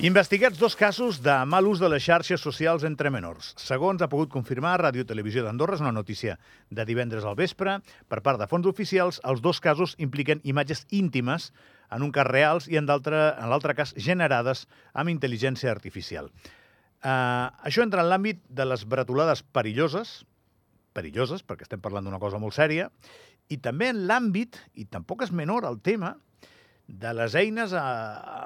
Investigats dos casos de mal ús de les xarxes socials entre menors. Segons ha pogut confirmar Ràdio Televisió d'Andorra, és una notícia de divendres al vespre, per part de fons oficials, els dos casos impliquen imatges íntimes, en un cas reals i en l'altre cas generades amb intel·ligència artificial. Uh, això entra en l'àmbit de les bretolades perilloses, perilloses, perquè estem parlant d'una cosa molt sèria, i també en l'àmbit, i tampoc és menor el tema, de les eines a,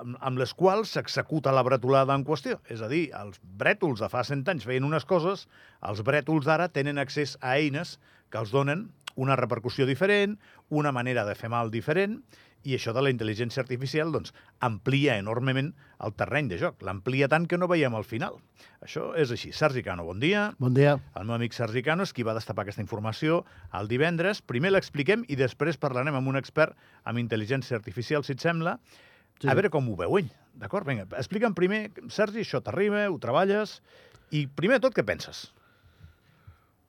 amb, amb les quals s'executa la bretolada en qüestió. És a dir, els brètols de fa 100 anys feien unes coses, els brètols d'ara tenen accés a eines que els donen una repercussió diferent, una manera de fer mal diferent, i això de la intel·ligència artificial doncs, amplia enormement el terreny de joc. L'amplia tant que no veiem al final. Això és així. Sergi Cano, bon dia. Bon dia. El meu amic Sergi Cano és qui va destapar aquesta informació el divendres. Primer l'expliquem i després parlarem amb un expert amb intel·ligència artificial, si et sembla, sí. a veure com ho veu ell. D'acord? Vinga, explica'm primer, Sergi, això t'arriba, ho treballes, i primer tot, què penses?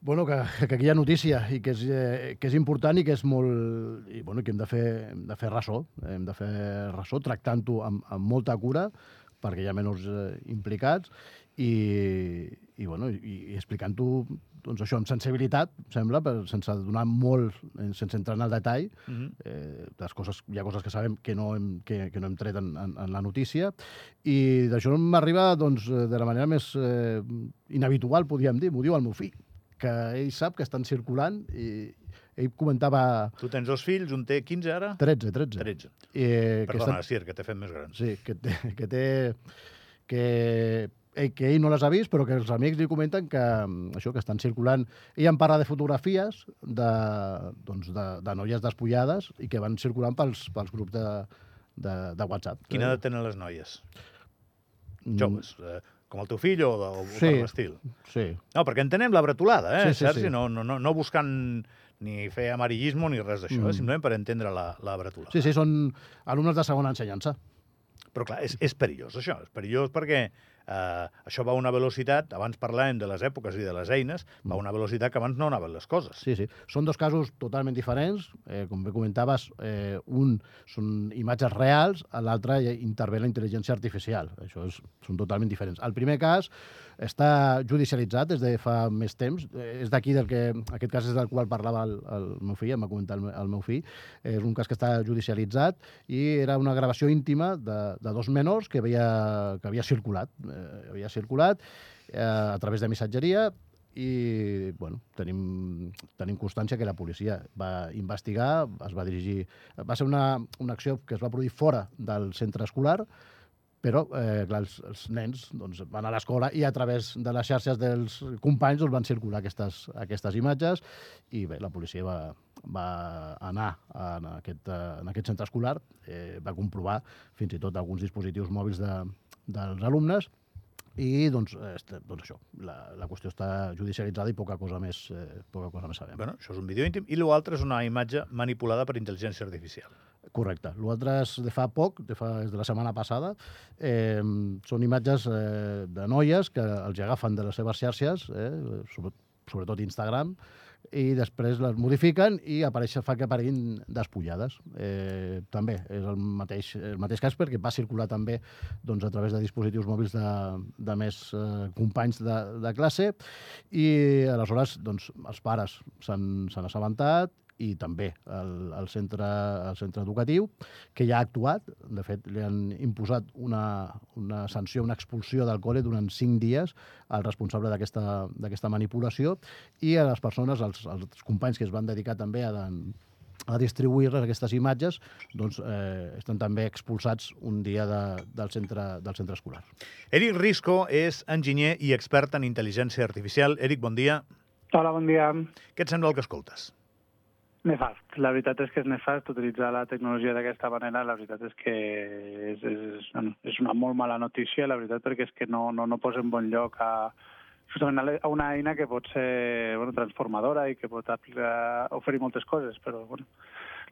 Bueno, que, que aquí hi ha notícia i que és, eh, que és important i que és molt... I, bueno, que hem de fer, hem de fer ressò, hem de fer ressò tractant-ho amb, amb molta cura perquè hi ha menys eh, implicats i, i, bueno, i, i explicant-ho doncs això amb sensibilitat, sembla, però sense donar molt, eh, sense entrar en el detall. Mm -hmm. eh, les coses, hi ha coses que sabem que no hem, que, que no hem tret en, en, en la notícia i d'això m'arriba doncs, de la manera més eh, inhabitual, podríem dir, m'ho diu el meu fill que ell sap que estan circulant i ell comentava... Tu tens dos fills, un té 15 ara? 13, 13. 13. Eh, Perdona, que estan... Sir, que t'he fet més gran. Sí, que té... Que, té, que, ell, que ell no les ha vist, però que els amics li comenten que, això, que estan circulant... Ell em parla de fotografies de, doncs de, de noies despullades i que van circulant pels, pels grups de, de, de WhatsApp. Quina edat tenen les noies? Mm. Joves. Mm com el teu fill o, o sí, per l'estil. Sí. No, perquè entenem la bretolada, eh, sí, sí, Sergi? Sí. No, no, no, buscant ni fer amarillismo ni res d'això, eh, mm. eh, simplement per entendre la, la bretolada. Sí, sí, són alumnes de segona ensenyança. Però clar, és, és perillós això, és perillós perquè eh, això va a una velocitat, abans parlàvem de les èpoques i de les eines, va a una velocitat que abans no anaven les coses. Sí, sí. Són dos casos totalment diferents. Eh, com bé comentaves, eh, un són imatges reals, l'altre intervé la intel·ligència artificial. Això és, són totalment diferents. El primer cas està judicialitzat des de fa més temps. És d'aquí del que... Aquest cas és del qual parlava el, el meu fill, em va comentar el, el meu fill. És un cas que està judicialitzat i era una gravació íntima de, de dos menors que havia, que havia circulat eh, havia circulat eh, a través de missatgeria i bueno, tenim, tenim constància que la policia va investigar, es va dirigir... Va ser una, una acció que es va produir fora del centre escolar, però eh, clar, els, els nens doncs, van a l'escola i a través de les xarxes dels companys doncs, van circular aquestes, aquestes imatges i bé, la policia va, va anar en aquest, en aquest centre escolar, eh, va comprovar fins i tot alguns dispositius mòbils de, dels alumnes i doncs, este, doncs això, la, la qüestió està judicialitzada i poca cosa més, eh, poca cosa més sabem. Bueno, això és un vídeo íntim i l'altre és una imatge manipulada per intel·ligència artificial. Correcte. L'altre és de fa poc, de fa, és de la setmana passada. Eh, són imatges eh, de noies que els agafen de les seves xarxes, eh, sobretot Instagram, i després les modifiquen i apareix, fa que apareguin despullades. Eh, també és el mateix, el mateix cas perquè va circular també doncs, a través de dispositius mòbils de, de més eh, companys de, de classe i aleshores doncs, els pares s'han assabentat i també el, el, centre, el centre educatiu, que ja ha actuat. De fet, li han imposat una, una sanció, una expulsió del col·le durant cinc dies al responsable d'aquesta manipulació i a les persones, als, als companys que es van dedicar també a, a distribuir-les, aquestes imatges, doncs eh, estan també expulsats un dia de, del, centre, del centre escolar. Eric Risco és enginyer i expert en intel·ligència artificial. Eric, bon dia. Hola, bon dia. Què et sembla el que escoltes? Nefast. La veritat és que és nefast utilitzar la tecnologia d'aquesta manera. La veritat és que és, és, és una molt mala notícia, la veritat, perquè és que no, no, no posa en bon lloc a, justament a una eina que pot ser bueno, transformadora i que pot aplicar, oferir moltes coses, però bueno,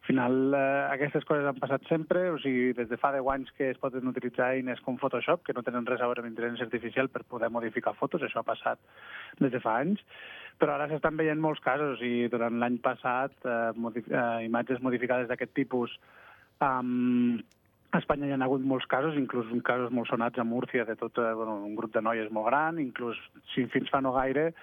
al final eh, aquestes coses han passat sempre, o sigui, des de fa 10 anys que es poden utilitzar eines com Photoshop, que no tenen res a veure amb intel·ligència artificial per poder modificar fotos, això ha passat des de fa anys, però ara s'estan veient molts casos i durant l'any passat eh, modi eh, imatges modificades d'aquest tipus um, A Espanya hi ha hagut molts casos, inclús casos molt sonats a Múrcia, de tot eh, bueno, un grup de noies molt gran, inclús si fins fa no gaire,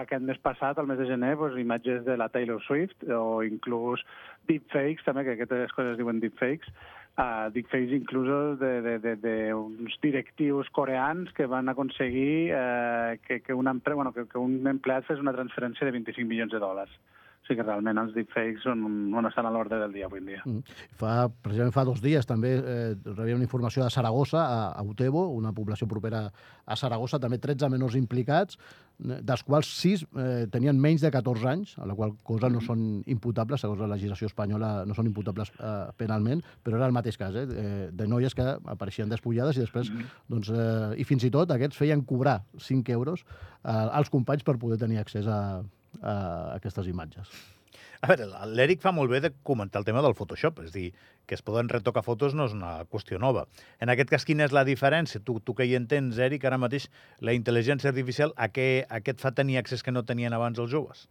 aquest mes passat, el mes de gener, doncs, imatges de la Taylor Swift o inclús deepfakes, també, que aquestes coses es diuen deepfakes, uh, deepfakes inclusos d'uns directius coreans que van aconseguir uh, que, que, una, bueno, que, que un empleat fes una transferència de 25 milions de dòlars. O sigui que realment els deepfakes on, on estan a l'ordre del dia avui en dia. Mm. Fa, precisament fa dos dies també eh, rebia una informació de Saragossa, a, a Utebo, una població propera a Saragossa, també 13 menors implicats, dels quals 6 eh, tenien menys de 14 anys, a la qual cosa no mm. són imputables, segons la legislació espanyola no són imputables eh, penalment, però era el mateix cas, eh, de noies que apareixien despullades i després, mm. doncs, eh, i fins i tot aquests feien cobrar 5 euros eh, als companys per poder tenir accés a, a aquestes imatges. A veure, l'Eric fa molt bé de comentar el tema del Photoshop, és dir, que es poden retocar fotos no és una qüestió nova. En aquest cas, quina és la diferència? Tu, tu que hi entens, Eric, ara mateix, la intel·ligència artificial, a què, a què et fa tenir accés que no tenien abans els joves?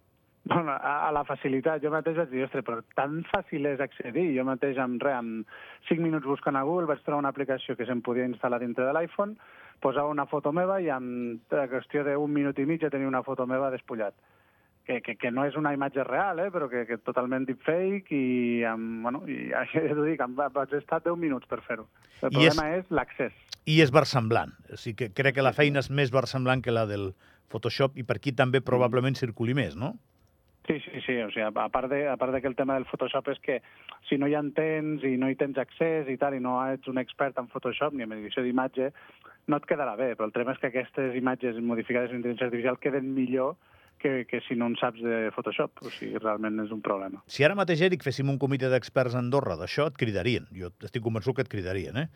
Bueno, a, a la facilitat. Jo mateix vaig dir, ostres, però tan fàcil és accedir. Jo mateix, en, re, en 5 minuts buscant a Google, vaig trobar una aplicació que se'm podia instal·lar dintre de l'iPhone, posava una foto meva i en qüestió d'un minut i mig ja tenia una foto meva despullat que, que, que no és una imatge real, eh, però que, que totalment deepfake i, amb, bueno, i això ja t'ho dic, vaig estar 10 minuts per fer-ho. El I problema és, és l'accés. I és versemblant. O sigui que crec que la feina és més versemblant que la del Photoshop i per aquí també probablement circuli més, no? Sí, sí, sí. O sigui, a part, de, a part de que el tema del Photoshop és que si no hi entens i no hi tens accés i tal, i no ets un expert en Photoshop ni en edició d'imatge, no et quedarà bé. Però el tema és que aquestes imatges modificades en intel·ligència artificial queden millor que, que si no en saps de Photoshop. O sigui, realment és un problema. Si ara mateix, Eric, féssim un comitè d'experts a Andorra d'això, et cridarien. Jo estic convençut que et cridarien, eh?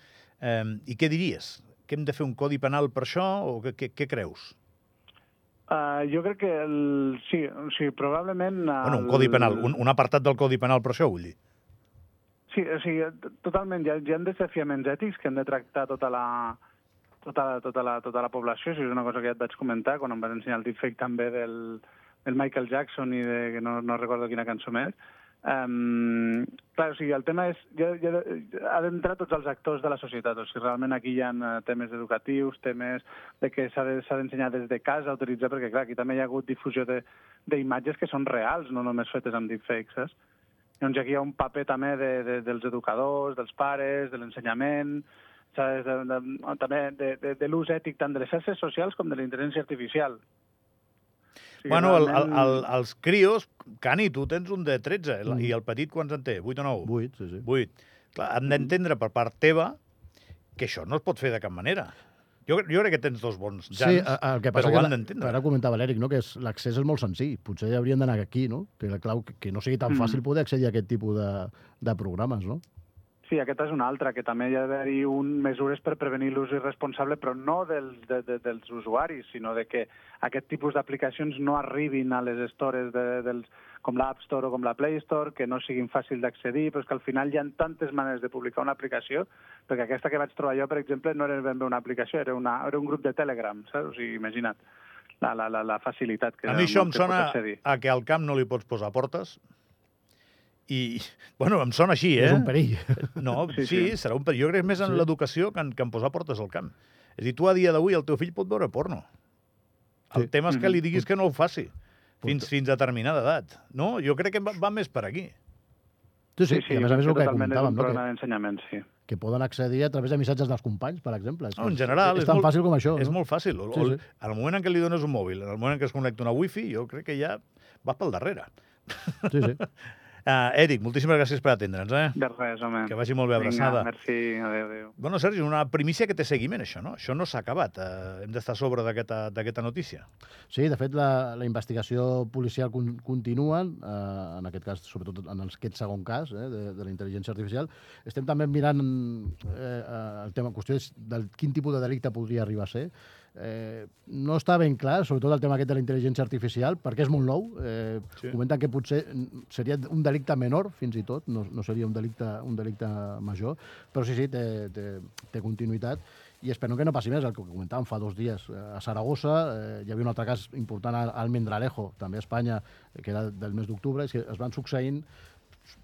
eh? I què diries? Que hem de fer un codi penal per això o què, què, què creus? Uh, jo crec que el, sí, o sigui, probablement... El... Bueno, un codi penal, un, un apartat del codi penal per això, vull dir. Sí, o sigui, totalment. Hi ha, hi ha desafiaments ètics que hem de tractar tota la, tota tota la, tota la població, si és una cosa que ja et vaig comentar quan em vas ensenyar el deepfake també del, del Michael Jackson i de, que no, no recordo quina cançó més. Um, clar, o sigui, el tema és... Ja, ja, ha d'entrar tots els actors de la societat. O sigui, realment aquí hi ha eh, temes educatius, temes de que s'ha d'ensenyar de, des de casa a utilitzar, perquè clar, aquí també hi ha hagut difusió d'imatges que són reals, no només fetes amb deepfakes, saps? Llavors aquí hi ha un paper també de, de, dels educadors, dels pares, de l'ensenyament, de, de, de, també de, de, de l'ús ètic tant de les xarxes socials com de la intel·ligència artificial. Sí, bueno, el, el, el, els crios, Cani, tu tens un de 13, mm. i el petit quants en té? 8 o 9? 8, sí, sí. 8. Clar, han d'entendre per part teva que això no es pot fer de cap manera. Jo, jo crec que tens dos bons jans, sí, el que passa però ho han d'entendre. Ara comentava l'Eric, no? que l'accés és molt senzill. Potser haurien d'anar aquí, no? Que, clau, que no sigui tan mm. fàcil poder accedir a aquest tipus de, de programes, no? Sí, aquesta és una altra, que també hi ha d'haver-hi mesures per prevenir l'ús irresponsable, però no dels, de, de, dels usuaris, sinó de que aquest tipus d'aplicacions no arribin a les stores de, dels, com l'App Store o com la Play Store, que no siguin fàcils d'accedir, però és que al final hi ha tantes maneres de publicar una aplicació, perquè aquesta que vaig trobar jo, per exemple, no era ben bé una aplicació, era, una, era un grup de Telegram, saps? O sigui, imagina't la, la, la, la facilitat que A mi això em sona a que al camp no li pots posar portes, i, bueno, em sona així, eh? És un perill. No, sí, sí, sí. serà un perill. Jo crec més en sí. l'educació que, en, que en posar portes al camp. És a dir, tu a dia d'avui el teu fill pot veure porno. El sí. tema és que li diguis que no ho faci fins, fins a determinada edat. No? Jo crec que va, va més per aquí. Sí, sí, sí, sí a més a més el que comentàvem, no? d'ensenyament, sí. Que poden accedir a través de missatges dels companys, per exemple. No, en general, és, és tan molt, fàcil com això. És no? molt fàcil. O, sí, sí. En el moment en què li dones un mòbil, en el moment en què es connecta una wifi, jo crec que ja va pel darrere. Sí, sí. Uh, Eric, moltíssimes gràcies per atendre'ns. Eh? De res, home. Que vagi molt bé abraçada. Vinga, merci, adéu, adéu. Bueno, Sergi, una primícia que té seguiment, això, no? Això no s'ha acabat. Uh, hem d'estar a sobre d'aquesta notícia. Sí, de fet, la, la investigació policial con, continua, uh, en aquest cas, sobretot en aquest segon cas eh, de, de la intel·ligència artificial. Estem també mirant eh, el tema, qüestió del quin tipus de delicte podria arribar a ser eh, no està ben clar, sobretot el tema aquest de la intel·ligència artificial, perquè és molt nou. Eh, sí. Comenten que potser seria un delicte menor, fins i tot, no, no seria un delicte, un delicte major, però sí, sí, té, té, té continuïtat i espero que no passi més, el que comentàvem fa dos dies a Saragossa, eh, hi havia un altre cas important al Mendralejo, també a Espanya, que era del mes d'octubre, és que es van succeint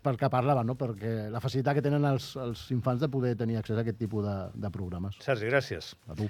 pel que parlava, no? perquè la facilitat que tenen els, els infants de poder tenir accés a aquest tipus de, de programes. Sergi, gràcies. A tu.